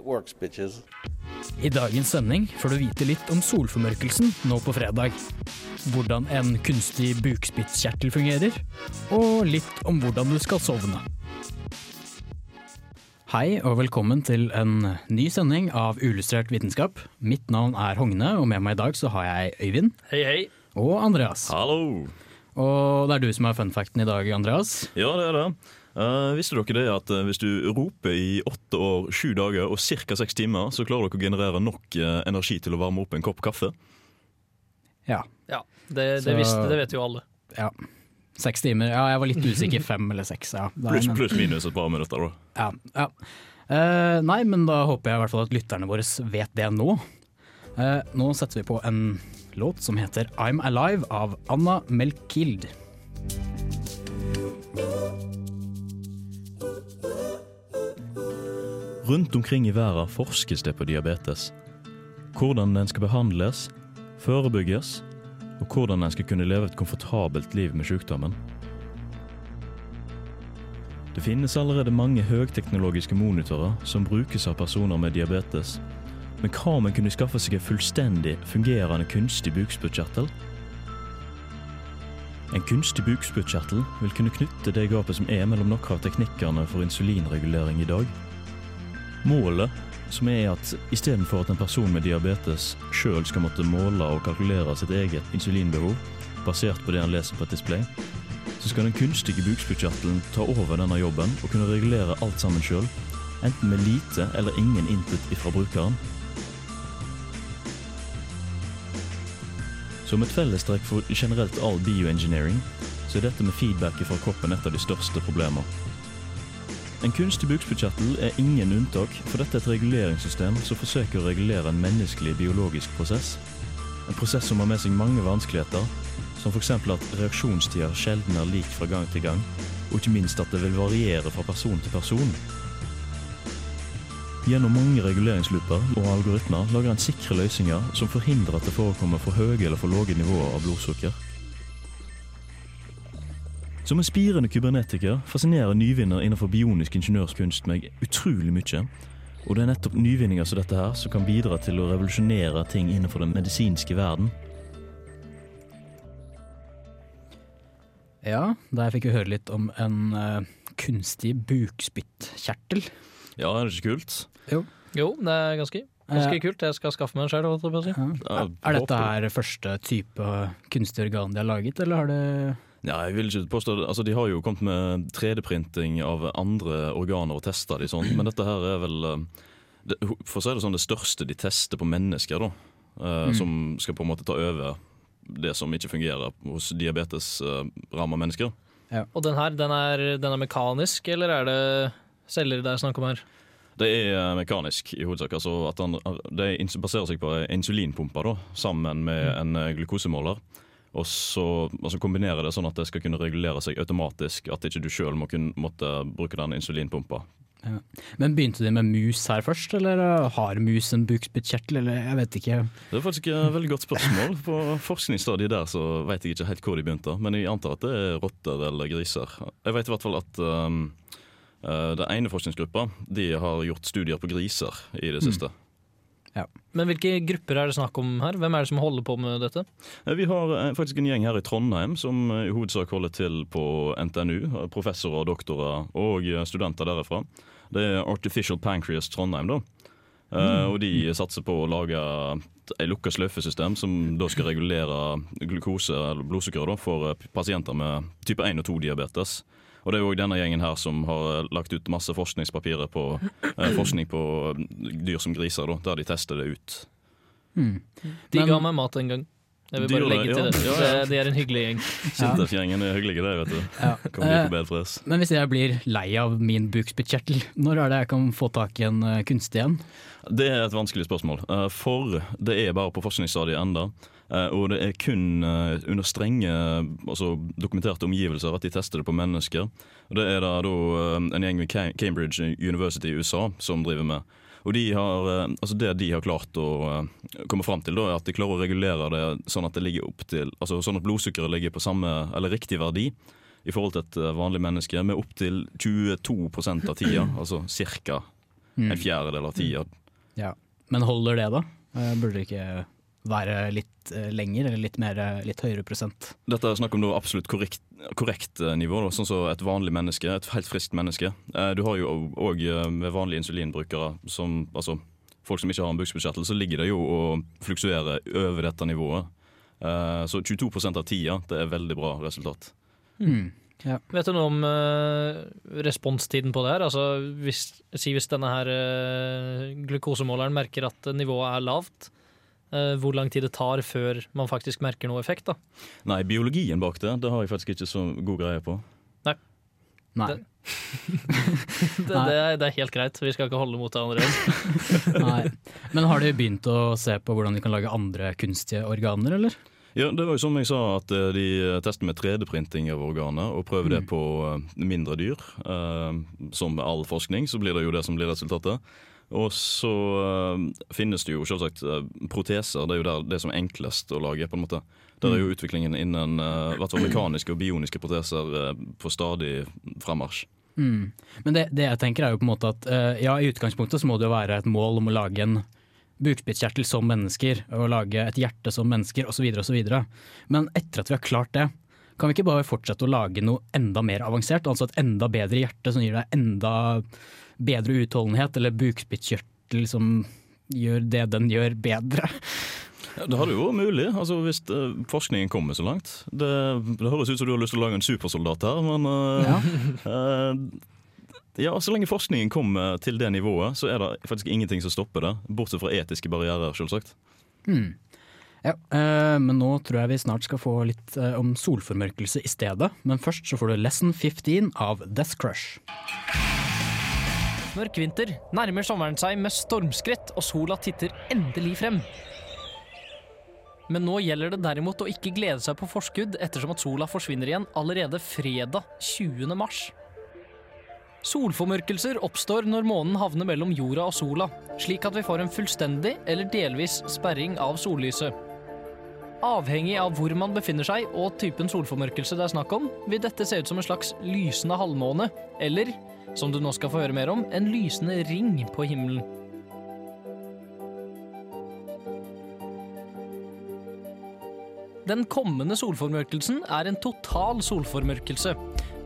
works, bitches. I dagens sending får du vite litt om solformørkelsen nå på fredag. Hvordan en kunstig bukspyttkjertel fungerer, og litt om hvordan du skal sovne. Hei og velkommen til en ny sending av Uillustrert vitenskap. Mitt navn er Hogne, og med meg i dag så har jeg Øyvind Hei, hei. og Andreas. Hallo! Og det er du som er funfacten i dag, Andreas. Ja, det er det. Eh, visste dere det at eh, hvis du roper i åtte år, sju dager og ca. seks timer, så klarer dere å generere nok uh, energi til å varme opp en kopp kaffe? Ja. Ja, det, det, Så- visste, det vet jo alle. ja. Seks timer. Ja, jeg var litt usikker. Fem eller seks. Ja. Pluss plus, minus et par minutter, da. Ja, ja. Uh, nei, men da håper jeg i hvert fall at lytterne våre vet det nå. Uh, nå setter vi på en låt som heter I'm Alive av Anna Melkild. Rundt omkring i verden forskes det på diabetes. Hvordan den skal behandles, forebygges, og hvordan den skal kunne leve et komfortabelt liv med sykdommen. Det finnes allerede mange høyteknologiske monitorer som brukes av personer med diabetes. Men hva om en kunne skaffe seg en fullstendig fungerende kunstig bukspyttkjertel? En kunstig bukspyttkjertel vil kunne knytte det gapet som er mellom noen av teknikkene for insulinregulering i dag. Målet som er at istedenfor at en person med diabetes sjøl skal måtte måle og kalkulere sitt eget insulinbehov basert på det han leser på et display, så skal den kunstige bukspyttkjertelen ta over denne jobben og kunne regulere alt sammen sjøl, enten med lite eller ingen input ifra brukeren. Som et fellestrekk for generelt all bioengineering, så er dette med feedback fra kroppen et av de største problemene. En kunstig bukspyttkjertel er ingen unntak, for dette er et reguleringssystem som forsøker å regulere en menneskelig biologisk prosess. En prosess som har med seg mange vanskeligheter, som f.eks. at reaksjonstida sjelden er lik fra gang til gang, og ikke minst at det vil variere fra person til person. Gjennom mange reguleringslooper og algoritmer lager en sikre løsninger som forhindrer at det forekommer for høye eller for lave nivåer av blodsukker. Som en spirende kybernetiker fascinerer nyvinner innenfor bionisk ingeniørskunst meg utrolig mye. Og det er nettopp nyvinninger som dette her som kan bidra til å revolusjonere ting innenfor den medisinske verden. Ja, der fikk vi høre litt om en uh, kunstig bukspyttkjertel. Ja, er det ikke kult? Jo, det er ganske, ganske kult. Jeg skal skaffe meg en sjøl, si. Ja. Er dette her første type kunstig organ de har laget, eller har det Ja, jeg vil ikke påstå det. Altså, De har jo kommet med 3D-printing av andre organer og testa de sånn, men dette her er vel eh, det, For å si det sånn, det største de tester på mennesker, da. eh, Som skal på en måte ta over det som ikke fungerer hos diabetesramma mennesker. Og den her, den er, den er mekanisk, eller er det celler det er snakk om her? Det er eh, mekanisk i hovedsak. altså at han, Det baserer seg på insulinpumpa da, sammen med en eh, glukosemåler. Og så altså kombinere det sånn at det skal kunne regulere seg automatisk. At ikke du sjøl må kunne måtte bruke den insulinpumpa. Men begynte de med mus her først, eller eh, har mus en bukspyttkjertel, eller jeg vet ikke. Det er faktisk et veldig godt spørsmål. På forskningsstadiet der så vet jeg ikke helt hvor de begynte. Men jeg antar at det er rotter eller griser. Jeg vet i hvert fall at um, den ene forskningsgruppa de har gjort studier på griser i det siste. Men hvilke grupper er det snakk om her? Hvem er det som holder på med dette? Eh, Vi har eh, faktisk en gjeng her i Trondheim som eh, i hovedsak holder til på NTNU. Professorer, doktorer og studenter derifra. Det er Artificial Pancreas Trondheim, da. Eh, Og de satser på å lage et lukka sløyfesystem som da skal regulere glukose eller blodsukker da, for pasienter med type 1 og 2 diabetes. Og det er jo denne gjengen her som har eh, lagt ut masse forskningspapirer på eh, forskning på dyr som griser, da, der de tester det ut. Mm. De Men- ga meg mat en gang. Jeg vil bare legge det, til ja. det. Ja, ja. De er en hyggelig gjeng. Sintef-gjengen er hyggelige, det, vet du. Ja. Kommer de Eh, på. Men hvis jeg blir lei av min bukspyttkjertel, når er det jeg kan få tak i en eh, kunstig en? Det er et vanskelig spørsmål, for det er bare på forskningsstadiet enda. Eh, Og det er kun eh, under strenge altså dokumenterte omgivelser at de tester det på mennesker. Og Det er da, da eh, en gjeng ved Cambridge University i USA som driver med. Og de har, eh, altså Det de har klart å eh, komme fram til, da, er at de klarer å regulere det sånn at det ligger opp til, altså sånn at blodsukkeret ligger på samme, eller riktig verdi i forhold til et eh, vanlig menneske, med opptil 22% av tida. Altså ca. en fjerdedel av tida. Ja. Men holder det, da? Eh, Burde det ikke være litt eh, lenger, eller litt, mer, eh, litt høyere prosent? Dette er snakk om noe absolutt korrekt, korrekt eh, nivå, da, sånn som et vanlig menneske, et helt friskt menneske. Eh, Du har jo òg med vanlige insulinbrukere, som, altså folk som ikke har en buksbeskjertelse, så ligger det jo og fluksuerer over dette nivået. Eh, Så 22% av tida, det er veldig bra resultat. Mm. Vet du noe om uh, responstiden på det her? Altså, hvis, si hvis denne her uh, glukosemåleren merker at nivået er lavt, hvor lang tid det tar før man faktisk merker noe effekt? da? Nei, biologien bak det, det har jeg faktisk ikke så god greie på. Nei. Det- Det, det, er, det er helt greit, vi skal ikke holde mot hverandre. Nei. Men har de begynt å se på hvordan de kan lage andre kunstige organer, eller? Ja, det var jo som jeg sa at eh, de tester med 3D-printing av organer og prøver det Mm. på eh, mindre dyr. Eh, Som med all forskning så blir det jo det som blir resultatet. Og så eh, finnes det jo selvsagt eh, proteser, det er jo der det som er enklest å lage. på en måte. Der er Mm. jo utviklingen innen eh, mekaniske og bioniske proteser på stadig fremmarsj. Mm. Men det, det jeg tenker er jo på en måte at ja, i utgangspunktet så må det jo være et mål om å lage en bukspyttkjertel som mennesker, og lage et hjerte som mennesker osv. osv. Men etter at vi har klart det, kan vi ikke bare fortsette å lage noe enda mer avansert? Altså et enda bedre hjerte som gir deg enda bedre utholdenhet, eller bukspyttkjørtel som gjør det den gjør, bedre? Ja, det hadde jo vært mulig, altså hvis uh, forskningen kommer så langt. Det, det høres ut som du har lyst til å lage en supersoldat her, men uh, Ja. uh, ja, Så lenge forskningen kommer til det nivået, så er det faktisk ingenting som stopper det. Bortsett fra etiske barrierer, selvsagt. Hmm. Ja, men nå tror jeg vi snart skal få litt om solformørkelse i stedet. Men først så får du Lesson 15 av Death Crush. Mørk vinter nærmer sommeren seg med stormskritt, og sola titter endelig frem. Men nå gjelder det derimot å ikke glede seg på forskudd, ettersom at sola forsvinner igjen allerede fredag 20. mars. Solformørkelser oppstår når månen havner mellom jorda og sola, slik at vi får en fullstendig eller delvis sperring av sollyset. Avhengig av hvor man befinner seg og typen solformørkelse det er snakk om, vil dette se ut som en slags lysende halvmåne, eller, som du nå skal få høre mer om, en lysende ring på himmelen. Den kommende solformørkelsen er en total solformørkelse,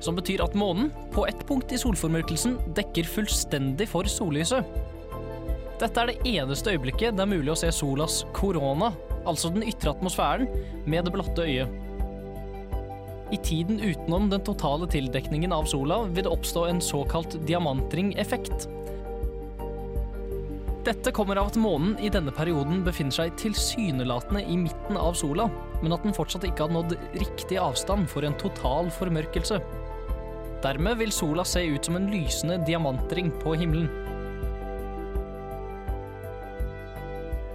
som betyr at månen, på ett punkt i solformørkelsen, dekker fullstendig for sollyset. Dette er det eneste øyeblikket det er mulig å se solas korona, altså den ytre atmosfæren, med det blotte øyet. I tiden utenom den totale tildekningen av sola vil det oppstå en såkalt diamantringeffekt. Dette kommer av at månen i denne perioden befinner seg tilsynelatende i midten av sola, men at den fortsatt ikke har nådd riktig avstand for en total formørkelse. Dermed vil sola se ut som en lysende diamantring på himmelen.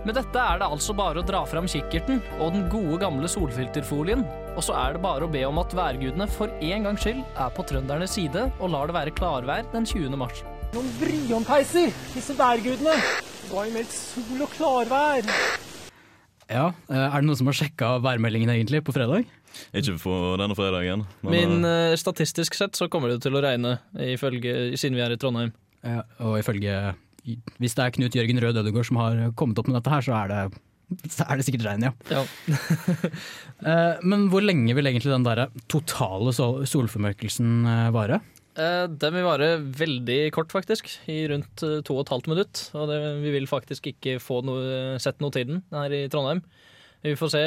Med dette er det altså bare å dra fram kikkerten og den gode gamle solfilterfolien, og så er det bare å be om at værgudene for en gangs skyld er på trøndernes side og lar det være klarvær den 20. mars. Noen bryonpeiser, disse værgudene. Det var jo meldt sol og klarvær. Ja, eh, Er det noen som har sjekka værmeldingen egentlig på fredag? Ikke på denne fredagen. Men, Men eh, eh, statistisk sett så kommer det til å regne, ifølge, siden vi er i Trondheim. Ja, og ifølge Hvis det er Knut Jørgen Rød Ødegård som har kommet opp med dette her, så er det, så er det sikkert regn, ja. Ja. Eh, Men hvor lenge vil egentlig den der totale solformørkelsen eh, vare? Eh, Den vil vare veldig kort, faktisk. I rundt to og et halvt minutt. Og det, vi vil faktisk ikke få noe, sett noe til den her i Trondheim. Vi får se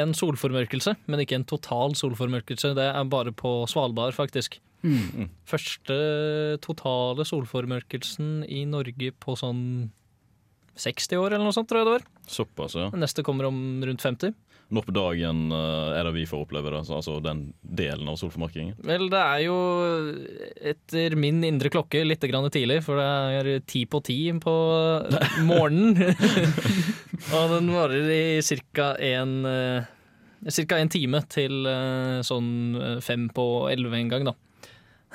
en solformørkelse, men ikke en total solformørkelse. Det er bare på Svalbard, faktisk. Mm. Første totale solformørkelsen i Norge på sånn 60 år eller noe sånt, tror jeg det var. Såpass, ja. Den neste kommer om rundt 50. Når på dagen eh, er det vi får oppleve det? Altså den delen av solformarkingen? Vel, det er jo etter min indre klokke litt grann tidlig, for det er ti på ti på morgenen. og den varer i ca. en eh, Ca. en time til eh, sånn fem på elleve en gang, da.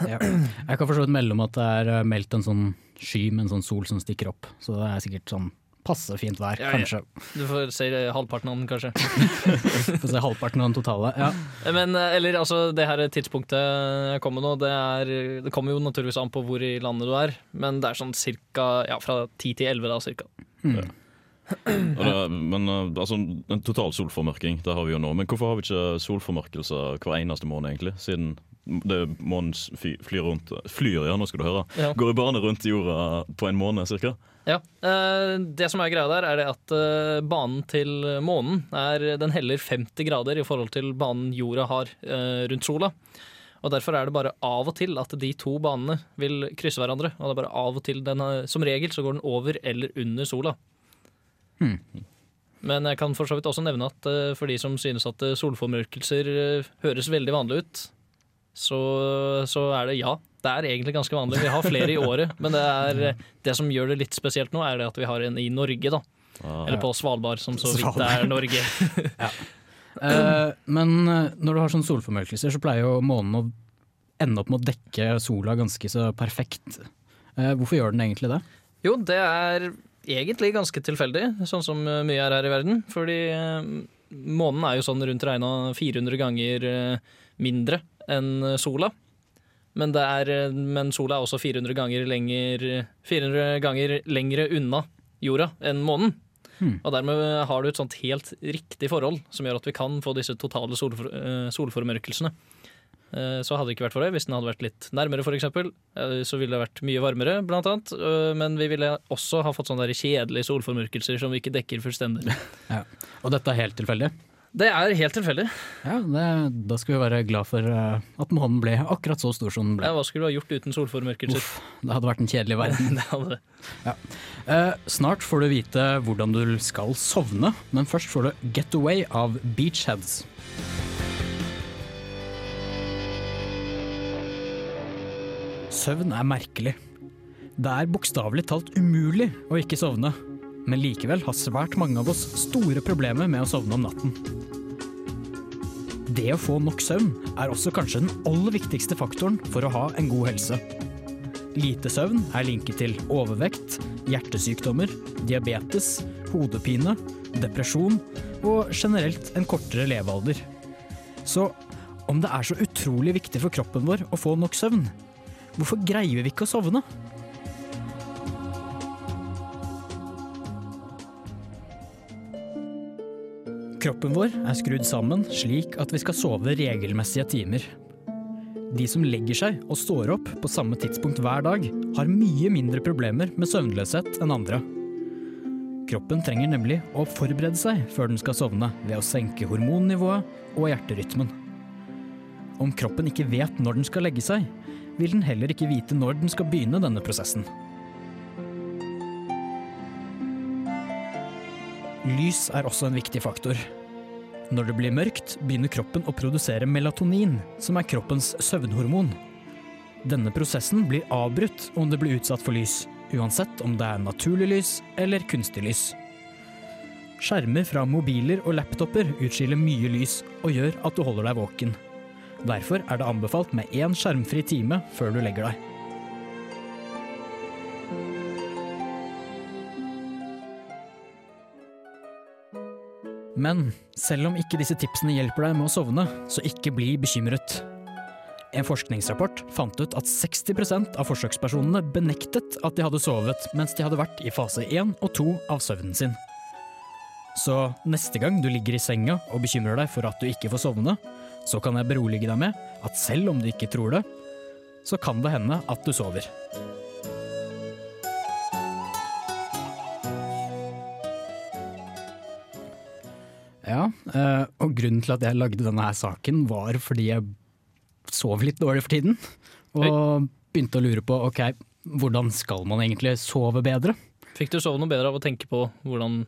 Ja. Jeg kan forstå melde om at det er eh, meldt en sånn sky med en sånn sol som stikker opp, så det er sikkert sånn passe fint vær, Ja, ja. kanskje. Du får se halvparten av den, kanskje. får se halvparten av den totale. Ja. Men eh, eller altså, det her tidspunktet jeg kommer nå, det, er, det kommer jo naturligvis an på hvor i landet du er, men det er sånn cirka ja, fra ti til elleve, da, cirka. Og det, men eh, altså, En total solformørking det har vi jo nå. Men hvorfor har vi ikke solformørkelser hver eneste måned, egentlig? Siden månen fly, flyr rundt Flyr, ja, nå skal du høre. Ja. Går i bane rundt jorda på en måned, cirka. Ja, eh, Det som er greia der, er det at eh, banen til månen er, den heller 50 grader i forhold til banen jorda har eh, rundt sola. Og Derfor er det bare av og til at de to banene vil krysse hverandre. Og det er bare av og til den, Som regel så går den over eller under sola. Men jeg kan for så vidt også nevne at for de som synes at solformørkelser høres veldig vanlig ut, så, så er det ja. Det er egentlig ganske vanlig. Vi har flere i året. Men det, er, det som gjør det litt spesielt nå, er det at vi har en i Norge, da. Ah, Eller på Svalbard, som så vidt er Norge. Eh, men eh, når du har sånn solformørkelser, så pleier jo månen å ende opp med å dekke sola ganske så perfekt. Eh, hvorfor gjør den egentlig det? Jo, det er egentlig ganske tilfeldig, sånn som eh, mye er her i verden. Fordi eh, månen er jo sånn rundt regna 400 ganger mindre enn eh, sola. Men, det er, eh, men sola er også 400 ganger, lenger, 400 ganger lengre unna jorda enn månen. Og dermed har du et sånt helt riktig forhold som gjør at vi kan få disse totale solfor, eh, solformørkelsene. Eh, Så hadde det ikke vært for det, hvis den hadde vært litt nærmere f.eks., så ville det vært mye varmere, blant annet. Eh, Men vi ville også ha fått sånne kjedelige solformørkelser som vi ikke dekker fullstendig. Og dette er helt tilfeldig? Det er helt tilfeldig. Ja, det, da skal vi være glad for eh, at månen ble akkurat så stor som den ble. Ja, hva skulle du ha gjort uten solformørkelser? Uff, det hadde vært en kjedelig verden. Det hadde det. Eh, snart får du vite hvordan du skal sovne, men først får du Get Away av Beachheads. Søvn er merkelig. Det er bokstavelig talt umulig å ikke sovne, men likevel har svært mange av oss store problemer med å sovne om natten. Det å få nok søvn er også kanskje den aller viktigste faktoren for å ha en god helse. Lite søvn er linket til overvekt, hjertesykdommer, diabetes, hodepine, depresjon og generelt en kortere levealder. Så om det er så utrolig viktig for kroppen vår å få nok søvn, hvorfor greier vi ikke å sovne? Kroppen vår er skrudd sammen slik at vi skal sove regelmessige timer. De som legger seg og står opp på samme tidspunkt hver dag, har mye mindre problemer med søvnløshet enn andre. Kroppen trenger nemlig å forberede seg før den skal sovne, ved å senke hormonnivået og hjerterytmen. Om kroppen ikke vet når den skal legge seg, vil den heller ikke vite når den skal begynne denne prosessen. Lys er også en viktig faktor. Når det blir mørkt, begynner kroppen å produsere melatonin, som er kroppens søvnhormon. Denne prosessen blir avbrutt om det blir utsatt for lys, uansett om det er naturlig lys eller kunstig lys. Skjermer fra mobiler og laptoper utskiller mye lys og gjør at du holder deg våken. Derfor er det anbefalt med én skjermfri time før du legger deg. Men selv om ikke disse tipsene hjelper deg med å sovne, så ikke bli bekymret. En forskningsrapport fant ut at 60% av forsøkspersonene benektet at de hadde sovet mens de hadde vært i fase 1 og 2 av søvnen sin. Så neste gang du ligger i senga og bekymrer deg for at du ikke får sovne, så kan jeg berolige deg med at selv om du ikke tror det, så kan det hende at du sover. Ja, eh, og grunnen til at jeg lagde denne her saken var fordi jeg sov litt dårlig for tiden. Og begynte å lure på ok, hvordan skal man egentlig sove bedre? Fikk du sove noe bedre av å tenke på hvordan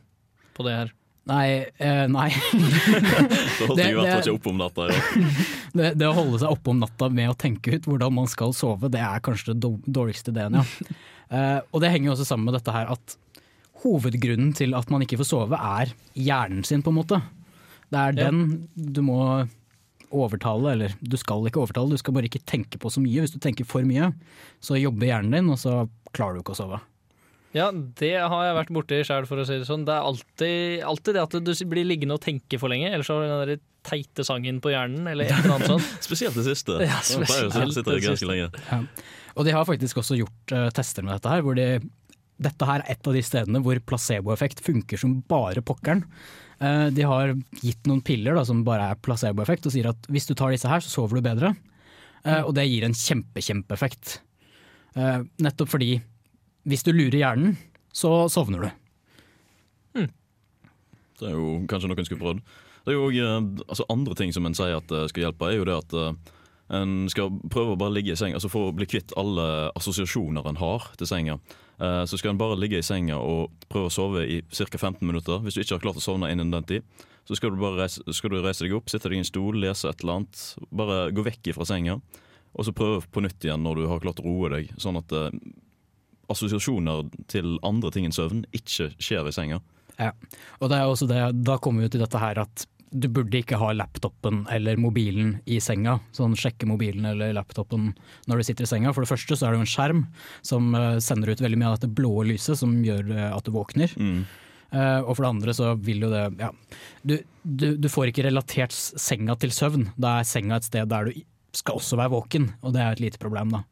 på det her? Nei, eh, nei. Så holdt Det- ikke om natta. Det, det å holde seg oppe om natta med å tenke ut hvordan man skal sove, det er kanskje det dårligste ideen, ja. Eh, og det henger jo også sammen med dette her at hovedgrunnen til at man ikke får sove, er hjernen sin, på en måte. Det er den du må overtale, eller du skal ikke overtale, du skal bare ikke tenke på så mye. Hvis du tenker for mye, så jobber hjernen din, og så klarer du ikke å sove. Ja, det har jeg vært borti sjøl, for å si det sånn. Det er alltid, alltid det at du blir liggende og tenke for lenge, eller så har du den der teite sangen på hjernen, eller et eller annet sånt. Spesielt det siste. Ja, spesielt det sitter ganske siste. lenge. Og de har faktisk også gjort uh, tester med dette her, hvor de, dette her er et av de stedene hvor placeboeffekt funker som bare pokkeren. Eh, de har gitt noen piller da, som bare er placeboeffekt, og sier at hvis du tar disse her, så sover du bedre. Eh, og det gir en kjempe-kjempeeffekt. Eh, nettopp fordi hvis du lurer hjernen, så sovner du. Det er jo kanskje noen skulle prøvd. Det er jo også, altså Andre ting som en sier at skal hjelpe, er jo det at en skal prøve å bare ligge i seng, altså for å bli kvitt alle assosiasjoner en har til senga. Eh, Så skal en bare ligge i senga og prøve å sove i ca. 15 minutter. Hvis du ikke har klart å sovne innen den tid, så skal du reise, skal du reise deg opp, sitte deg i en stol, lese et eller annet. Bare gå vekk fra senga, og så prøve på nytt igjen når du har klart å roe deg. Sånn at eh, assosiasjoner til andre ting enn søvn ikke skjer i senga. Ja. Og det er også det, da kommer vi til dette her at du burde ikke ha laptopen eller mobilen i senga. Sånn sjekke mobilen eller laptopen når du sitter i senga. For det første så er det jo en skjerm som eh, sender ut veldig mye av dette blå lyset som gjør eh, at du våkner. Eh, og for det andre så vil jo det ja, du, du, du får ikke relatert senga til søvn. Da er senga et sted der du skal også være våken, og det er et lite problem, da.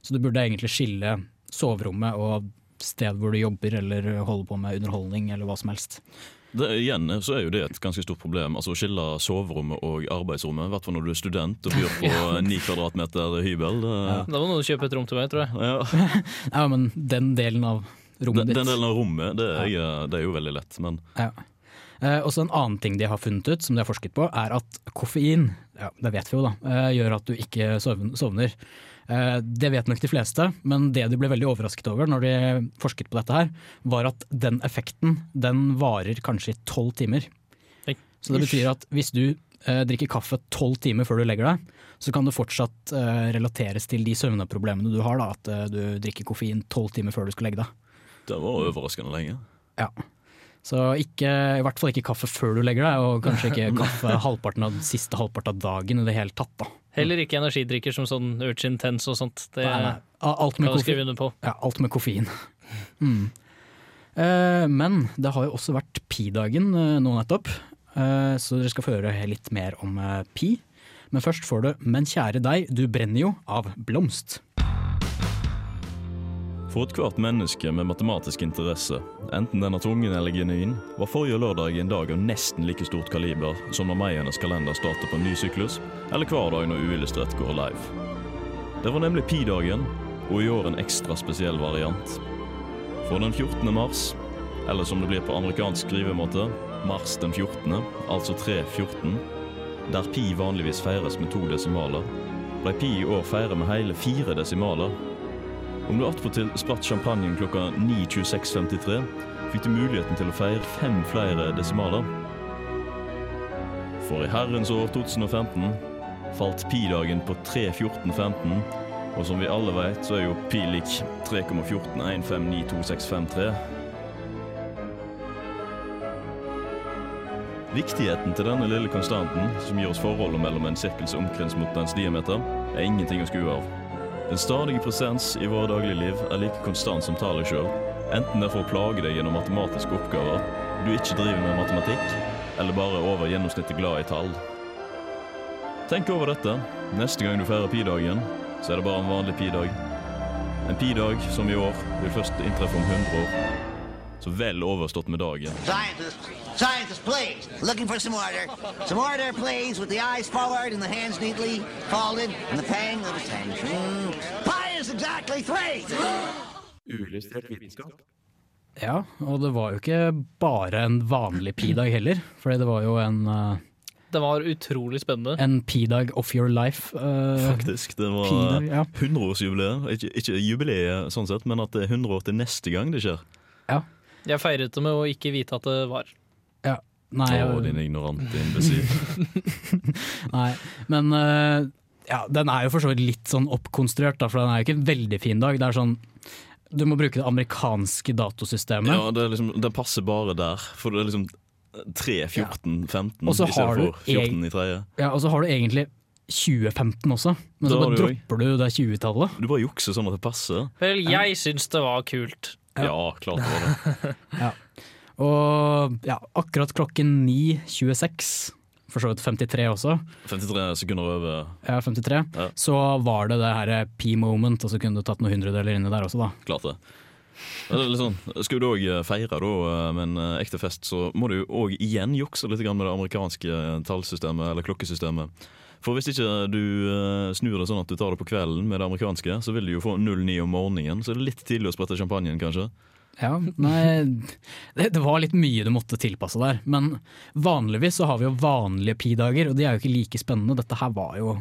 Så du burde egentlig skille soverommet og sted hvor du jobber eller holder på med underholdning eller hva som helst. Det, igjen så er jo det et ganske stort problem. Altså Å skille soverommet og arbeidsrommet. I hvert fall når du er student og bor på ni kvadratmeter hybel. Det, Da må noen kjøpe et rom til meg, tror jeg. ja. Ja, men den delen av rommet den, ditt. den delen av rommet, det er, det er jo veldig lett. Men Ja. Eh, også en annen ting de har funnet ut, som de har forsket på, er at koffein, ja, det vet vi jo da, eh, gjør at du ikke sovner. Eh, det vet nok de fleste, men det de ble veldig overrasket over når de forsket på dette her, var at den effekten, den varer kanskje i tolv timer. Så det betyr at hvis du eh, drikker kaffe tolv timer før du legger deg, så kan det fortsatt eh, relateres til de søvneproblemene du har, da, at du drikker koffein tolv timer før du skal legge deg. det var overraskende lenge. Ja. Så ikke, i hvert fall ikke kaffe før du legger deg, og kanskje ikke kaffe halvparten av siste halvparten av dagen i det hele tatt. Da. Heller ikke energidrikker som sånn Urge Intense og sånt. Det Nei, nei. Alt med. Ja, alt med koffein. Mm. Eh, men det har jo også vært pi-dagen eh, nå nettopp, eh, så dere skal få høre litt mer om eh, pi. Men først får du 'Men kjære deg, du brenner jo' av Blomst. For ethvert menneske med matematisk interesse, enten den er tungen eller genuin, var forrige lørdag en dag av nesten like stort kaliber som når meiernes kalender starter på en ny syklus, eller hver dag når Uillustrert går live. Det var nemlig pi-dagen, og i år en ekstra spesiell variant. For den 14. mars, eller som det blir på amerikansk skrivemåte, mars den 14., altså 314, der pi vanligvis feires med to desimaler, ble pi i år feiret med hele fire desimaler, om du attpåtil spratt champagnen klokka 9.26.53, fikk du muligheten til å feire fem flere desimaler. For i herrens år 2015 falt pi-dagen på 3.14.15, og som vi alle vet, så er jo pi lik 3.141592653. Viktigheten til denne lille konstanten, som gir oss forholdet mellom en sirkels omkrets mot dens diameter, er ingenting å skue av. Den stadige presens i våre dagligliv er like konstant som tallet sjøl. Enten det er for å plage deg gjennom matematiske oppgaver, du ikke driver med matematikk, eller bare over gjennomsnittet glad i tall. Tenk over dette. Neste gang du feirer pi-dagen, så er det bare en vanlig pi-dag. En pi-dag som i år vil først inntreffe om 100 år. Så vel overstått med dagen. Scientists, scientists, please. Looking for some order. Some order, please, with the eyes forward and the hands neatly folded and the pang of attention. Pi is exactly three. Uillustrert vitenskap. Ja, og det var jo ikke bare en vanlig pi-dag heller, for det var jo en, uh, Det var utrolig spennende. en pi-dag of your life. Uh, Faktisk. Det var Pi-dag, ja. 100-årsjubileet. Ikke, ikke jubileet sånn sett, men at det er 100 år til neste gang det skjer. Ja. Jeg feiret det med å ikke vite at det var. Ja. Nei, Å, din ignorante imbesil. Nei, men uh, ja, den er jo for så vidt litt sånn oppkonstruert, da, for den er jo ikke en veldig fin dag. Det er sånn Du må bruke det amerikanske datosystemet. Ja, det er liksom, den passer bare der. For det er liksom 3, 14, 15 Og så har du for 14 i tredje. Ja, Og så har du egentlig 2015 også, men så Da så bare dropper du det 20-tallet. Du bare jukser sånn at det passer. Vel, jeg syns det var kult. Ja, klart det var det. Ja. Og ja, akkurat klokken 9.26, for så vidt 53 også, 53 sekunder over. ja, 53, Ja. så var det det her P-moment, og så kunne du tatt noen hundredeler inni der også, da. Klart det. Sånn, Skal du òg feire da med en eh, ekte fest, så må du òg igjen jukse litt med det amerikanske tallsystemet eller klokkesystemet. For hvis ikke du eh, snur det sånn at du tar det på kvelden med det amerikanske, så vil du jo få 09 om morgenen, så det er litt tidlig å sprette champagnen, kanskje. Ja, nei, det, det var litt mye du måtte tilpasse der. Men vanligvis så har vi jo vanlige pi-dager, og de er jo ikke like spennende. Dette her var jo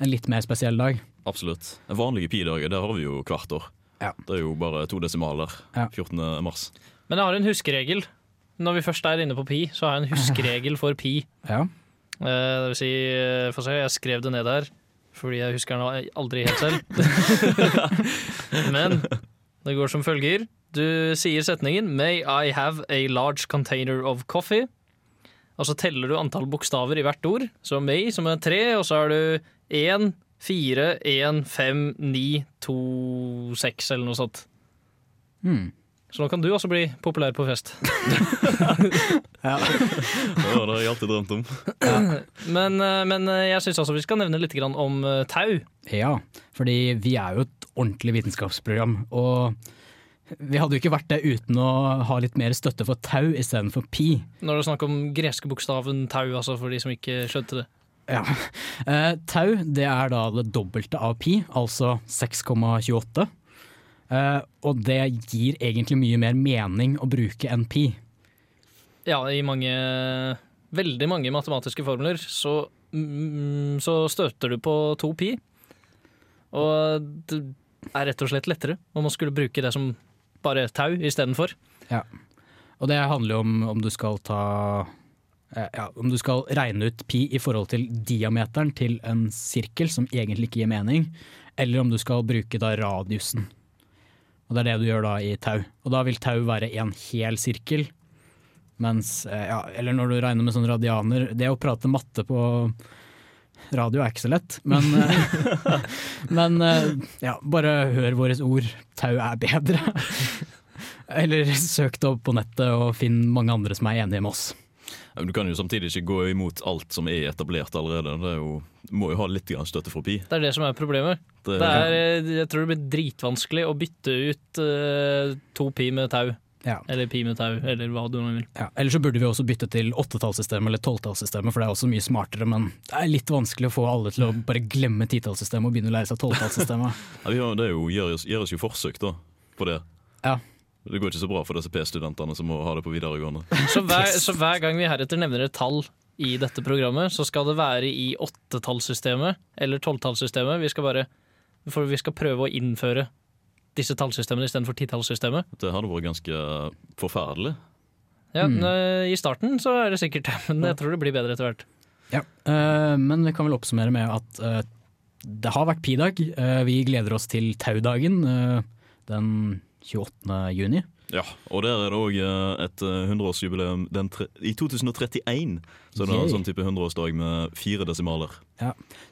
en litt mer spesiell dag. Absolutt. Vanlige pi-dager, det har vi jo hvert år. Ja. Det er jo bare to desimaler. Ja. 14. mars. Men jeg har en huskeregel. Når vi først er inne på pi, så har jeg en huskeregel for pi. Ja. Eh, Det vil si, eh, få se, jeg skrev det ned her, fordi jeg husker den aldri helt selv. Men det går som følger. Du sier setningen 'May I have a large container of coffee'. Og så teller du antall bokstaver i hvert ord. Så may, som er tre, og så har du én, fire, én, fem, ni, to, seks, eller noe sånt. Hmm. Så nå kan du også bli populær på fest. Ja, det har jeg alltid drømt om. Men, eh, men eh, jeg syns også vi skal nevne litt om eh, tau. ja, fordi vi er jo et ordentlig vitenskapsprogram, og vi hadde jo ikke vært det uten å ha litt mer støtte for tau istedenfor pi. Når det er snakk om greske bokstaven tau, altså for de som ikke skjønte det. Ja. Eh, tau det er da det dobbelte av pi, altså 6,28. Eh, og det gir egentlig mye mer mening å bruke enn pi. Ja, i mange Veldig mange matematiske formler så, mm, så støter du på to pi. Og det er rett og slett lettere om man skulle bruke det som bare tau istedenfor. Og det handler jo om om du skal ta eh, ja, om du skal regne ut pi i forhold til diameteren til en sirkel som egentlig ikke gir mening, eller om du skal bruke da radiusen. Og det er det du gjør da i tau. Og da vil tau være en hel sirkel. Mens, eh, ja, eller når du regner med sånn radianer Det å prate matte på radio er ikke så lett, men, eh, men eh, ja, bare hør våre ord. Tau er bedre. Eller søk det opp på nettet og finn mange andre som er enige med oss. Du kan jo samtidig ikke gå imot alt som er etablert allerede. Det er jo, må jo ha litt støtte fra pi. Det er det som er problemet. Det, Det er, eh, jeg tror det blir dritvanskelig å bytte ut uh, to pi med tau. Ja. Eller pi med tau, eller hva du nå vil. Ja, eller så burde vi også bytte til åttetallssystemet eller tolvtallssystemet, for det er også mye smartere, men det er litt vanskelig å få alle til å bare glemme titallssystemet og begynne å lære seg tolvtallssystemet. Ja, vi har, det er jo, gjøres, gjøres jo forsøk da, på det. Ja. Det går ikke så bra for disse P-studentene som må ha det på videregående. Så hver, så hver gang vi heretter nevner et tall i dette programmet, så skal det være i åttetallssystemet eller tolvtallssystemet. Vi skal bare For vi skal prøve å innføre disse tallsystemene istedenfor titallssystemet. Det hadde vært ganske forferdelig. Ja, Mm. eh, I starten så er det sikkert det, men jeg tror det blir bedre etter hvert. Ja. uh, men vi kan vel oppsummere med at uh, det har vært pi-dag. Uh, vi gleder oss til taudagen uh, den 28. juni. Ja, og der er det òg et eh, 100-årsjubileum den tre- i 2031. Så det er Yay. en sånn type 100-årsdag med fire desimaler.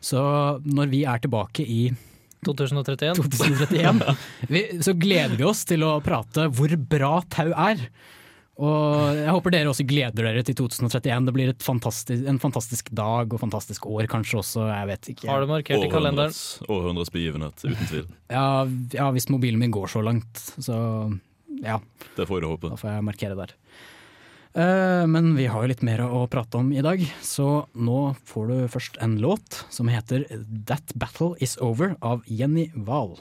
Så når vi er tilbake i 2031. 2031, vi, så gleder vi oss til å prate hvor bra tau er. Og jeg håper dere også gleder dere til 2031. Det blir et fantastisk, en fantastisk dag og fantastisk år kanskje også, jeg vet ikke. Har du markert i kalenderen. Århundrets, begivenhet, uten tvil. Ja, ja, hvis mobilen min går så langt, så ja, Det får du håpe. da får jeg markere der. Eh, men vi har jo litt mer å prate om i dag, så nå får du først en låt som heter That Battle Is Over av Jenny Wahl.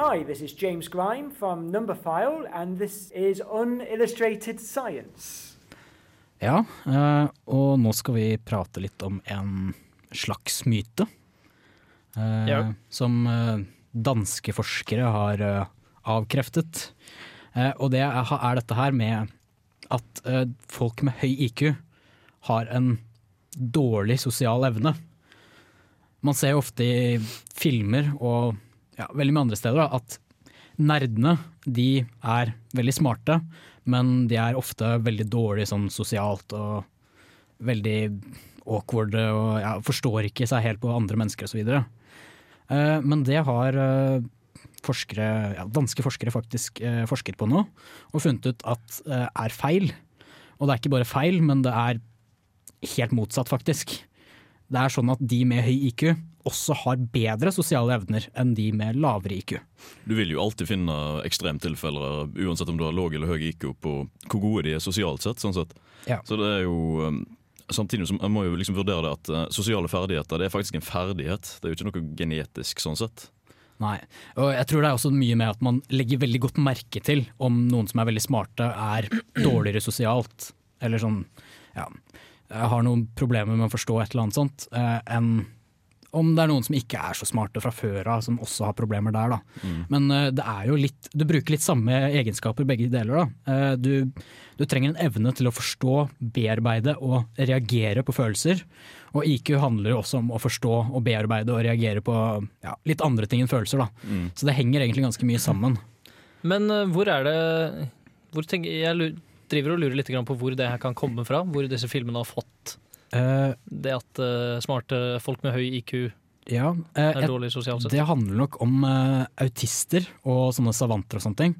Hi, this is James Grime from Numberphile, and this is Unillustrated Science. Ja, eh, og nå skal vi prate litt om en slags myte. eh, Ja. som eh, danske forskere har avkreftet. Eh, og det er, dette her med at folk med høy IQ har en dårlig sosial evne. Man ser jo ofte i filmer og ja, veldig mye andre steder da, at nerdene de er veldig smarte, men de er ofte veldig dårlige sånn sosialt og veldig awkward og ja, forstår ikke seg helt på andre mennesker osv. Uh, men det har eh, forskere, ja, danske forskere faktisk eh, forsket på nå, og funnet ut at eh, er feil. Og det er ikke bare feil, men det er helt motsatt, faktisk. Det er sånn at de med høy IQ også har bedre sosiale evner enn de med lavere IQ. Du vil jo alltid finne ekstremtilfeller, uansett om du har låg eller høy IQ, på hvor gode de er sosialt sett. sånn sett. Ja. Så det er jo um, Samtidig som jeg må jo liksom vurdere det at uh, sosiale ferdigheter det er faktisk en ferdighet. Det er jo ikke noe genetisk sånn sett. Nei. Og jeg tror det er også mye med at man legger veldig godt merke til om noen som er veldig smarte er dårligere sosialt, eller sånn ja, har noen problemer med å forstå et eller annet sånt, eh, enn om det er noen som ikke er så smarte fra før av, som også har problemer der. Da. Men uh, det er jo litt, du bruker litt samme egenskaper begge deler. Da. Uh, du, du trenger en evne til å forstå, bearbeide og reagere på følelser. Og IQ handler jo også om å forstå og bearbeide og reagere på ja, litt andre ting enn følelser. Da. Så det henger egentlig ganske mye sammen. Men uh, hvor er det hvor tenker, Jeg lu- driver og lurer litt på hvor det her kan komme fra. Hvor disse filmene har fått uh, det at uh, smarte folk med høy IQ ja, eh, er dårlig sosialt sett. Det handler nok om uh, autister og sånne savanter og sånne ting.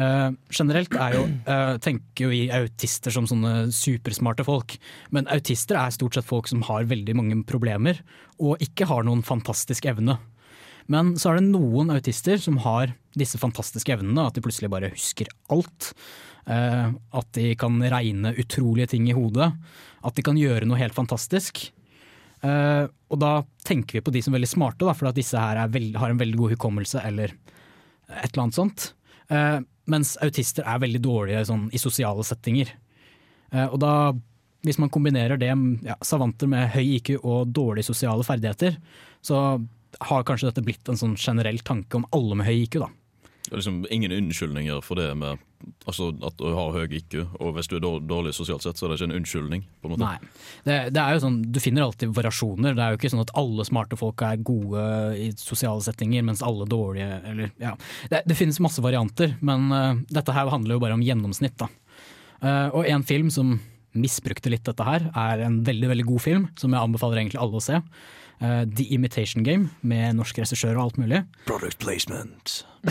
Uh, generelt er jo, uh, tenker jo vi autister som sånne supersmarte folk, men autister er stort sett folk som har veldig mange problemer og ikke har noen fantastisk evne. Men så er det noen autister som har disse fantastiske evnene, at de plutselig bare husker alt. Eh, at de kan regne utrolige ting i hodet. At de kan gjøre noe helt fantastisk. Eh, og da tenker vi på de som er veldig smarte, da, for at disse her er veld, har en veldig god hukommelse eller et eller annet sånt. Eh, mens autister er veldig dårlige sånn, i sosiale settinger. Og da, hvis man kombinerer det ja, savanter med høy IQ og dårlige sosiale ferdigheter, så har kanskje dette blitt en sånn generell tanke om alle med høy IQ. da. Det er liksom ingen unnskyldninger for det med altså, at du har høy IQ, og hvis du er dårlig sosialt sett, så er det ikke en unnskyldning. på en måte. Nei. Det, det er jo sånn, Du finner alltid variasjoner. Det er jo ikke sånn at alle smarte folk er gode i sosiale settinger, mens alle dårlige eller, ja. det, det finnes masse varianter, men uh, dette her handler jo bare om gjennomsnitt. da. Uh, og en film som misbrukte litt dette her, er en veldig veldig god film, som jeg anbefaler egentlig alle å se. Eh, The Imitation Game, med norsk regissør og alt mulig. Product placement.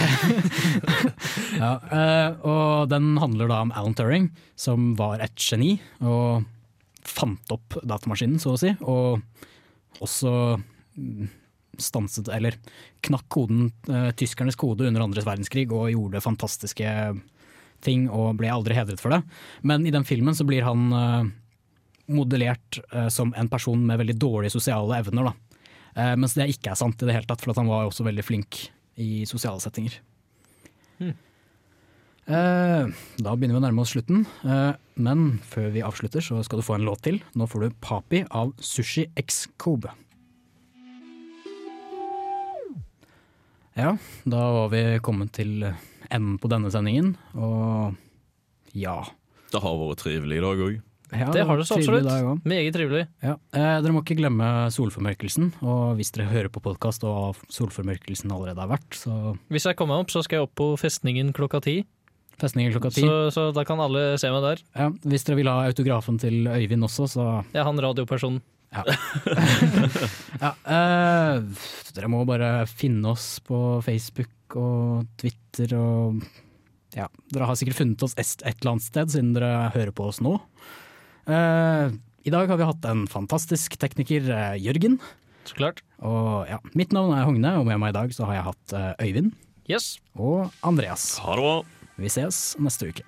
Ja, uh, og den handler da om Alan Turing, som var et geni og fant opp datamaskinen, så å si. Og også mm, stanset, eller knakk koden, eh, tyskernes kode under andres verdenskrig og gjorde fantastiske ting og ble aldri hedret for det. Men i den filmen så blir han modellert uh, som en person med veldig dårlige sosiale evner. Da. Eh, mens det ikke er sant i det hele tatt, for at han var også veldig flink i sosiale settinger. Eh, da begynner vi å nærme oss slutten, eh, men før vi avslutter så skal du få en låt til. Nå får du Papi av Sushi X Kobe. Ja, da var vi kommet til enden på denne sendingen, og ja. Det har vært trivelig i dag òg. Ja Det har det så absolutt. dag. Meget trivelig. Ja. Eh, dere må ikke glemme solformørkelsen, og hvis dere hører på podkast og solformørkelsen allerede har vært, så Hvis jeg kommer opp, så skal jeg opp på festningen klokka ti. festningen klokka ti. Så, så da kan alle se meg der. Ja, hvis dere vil ha autografen til Øyvind også, så Ja, han radiopersonen. Ja. ja eh, dere må bare finne oss på Facebook og Twitter og Ja, dere har sikkert funnet oss et eller annet sted siden dere hører på oss nå. Eh, I dag har vi hatt en fantastisk tekniker, eh, Jørgen. Så klart. Og ja, mitt navn er Hogne, og med meg i dag så har jeg hatt eh, Øyvind Yes. og Andreas. Ha det bra! Vi ses neste uke.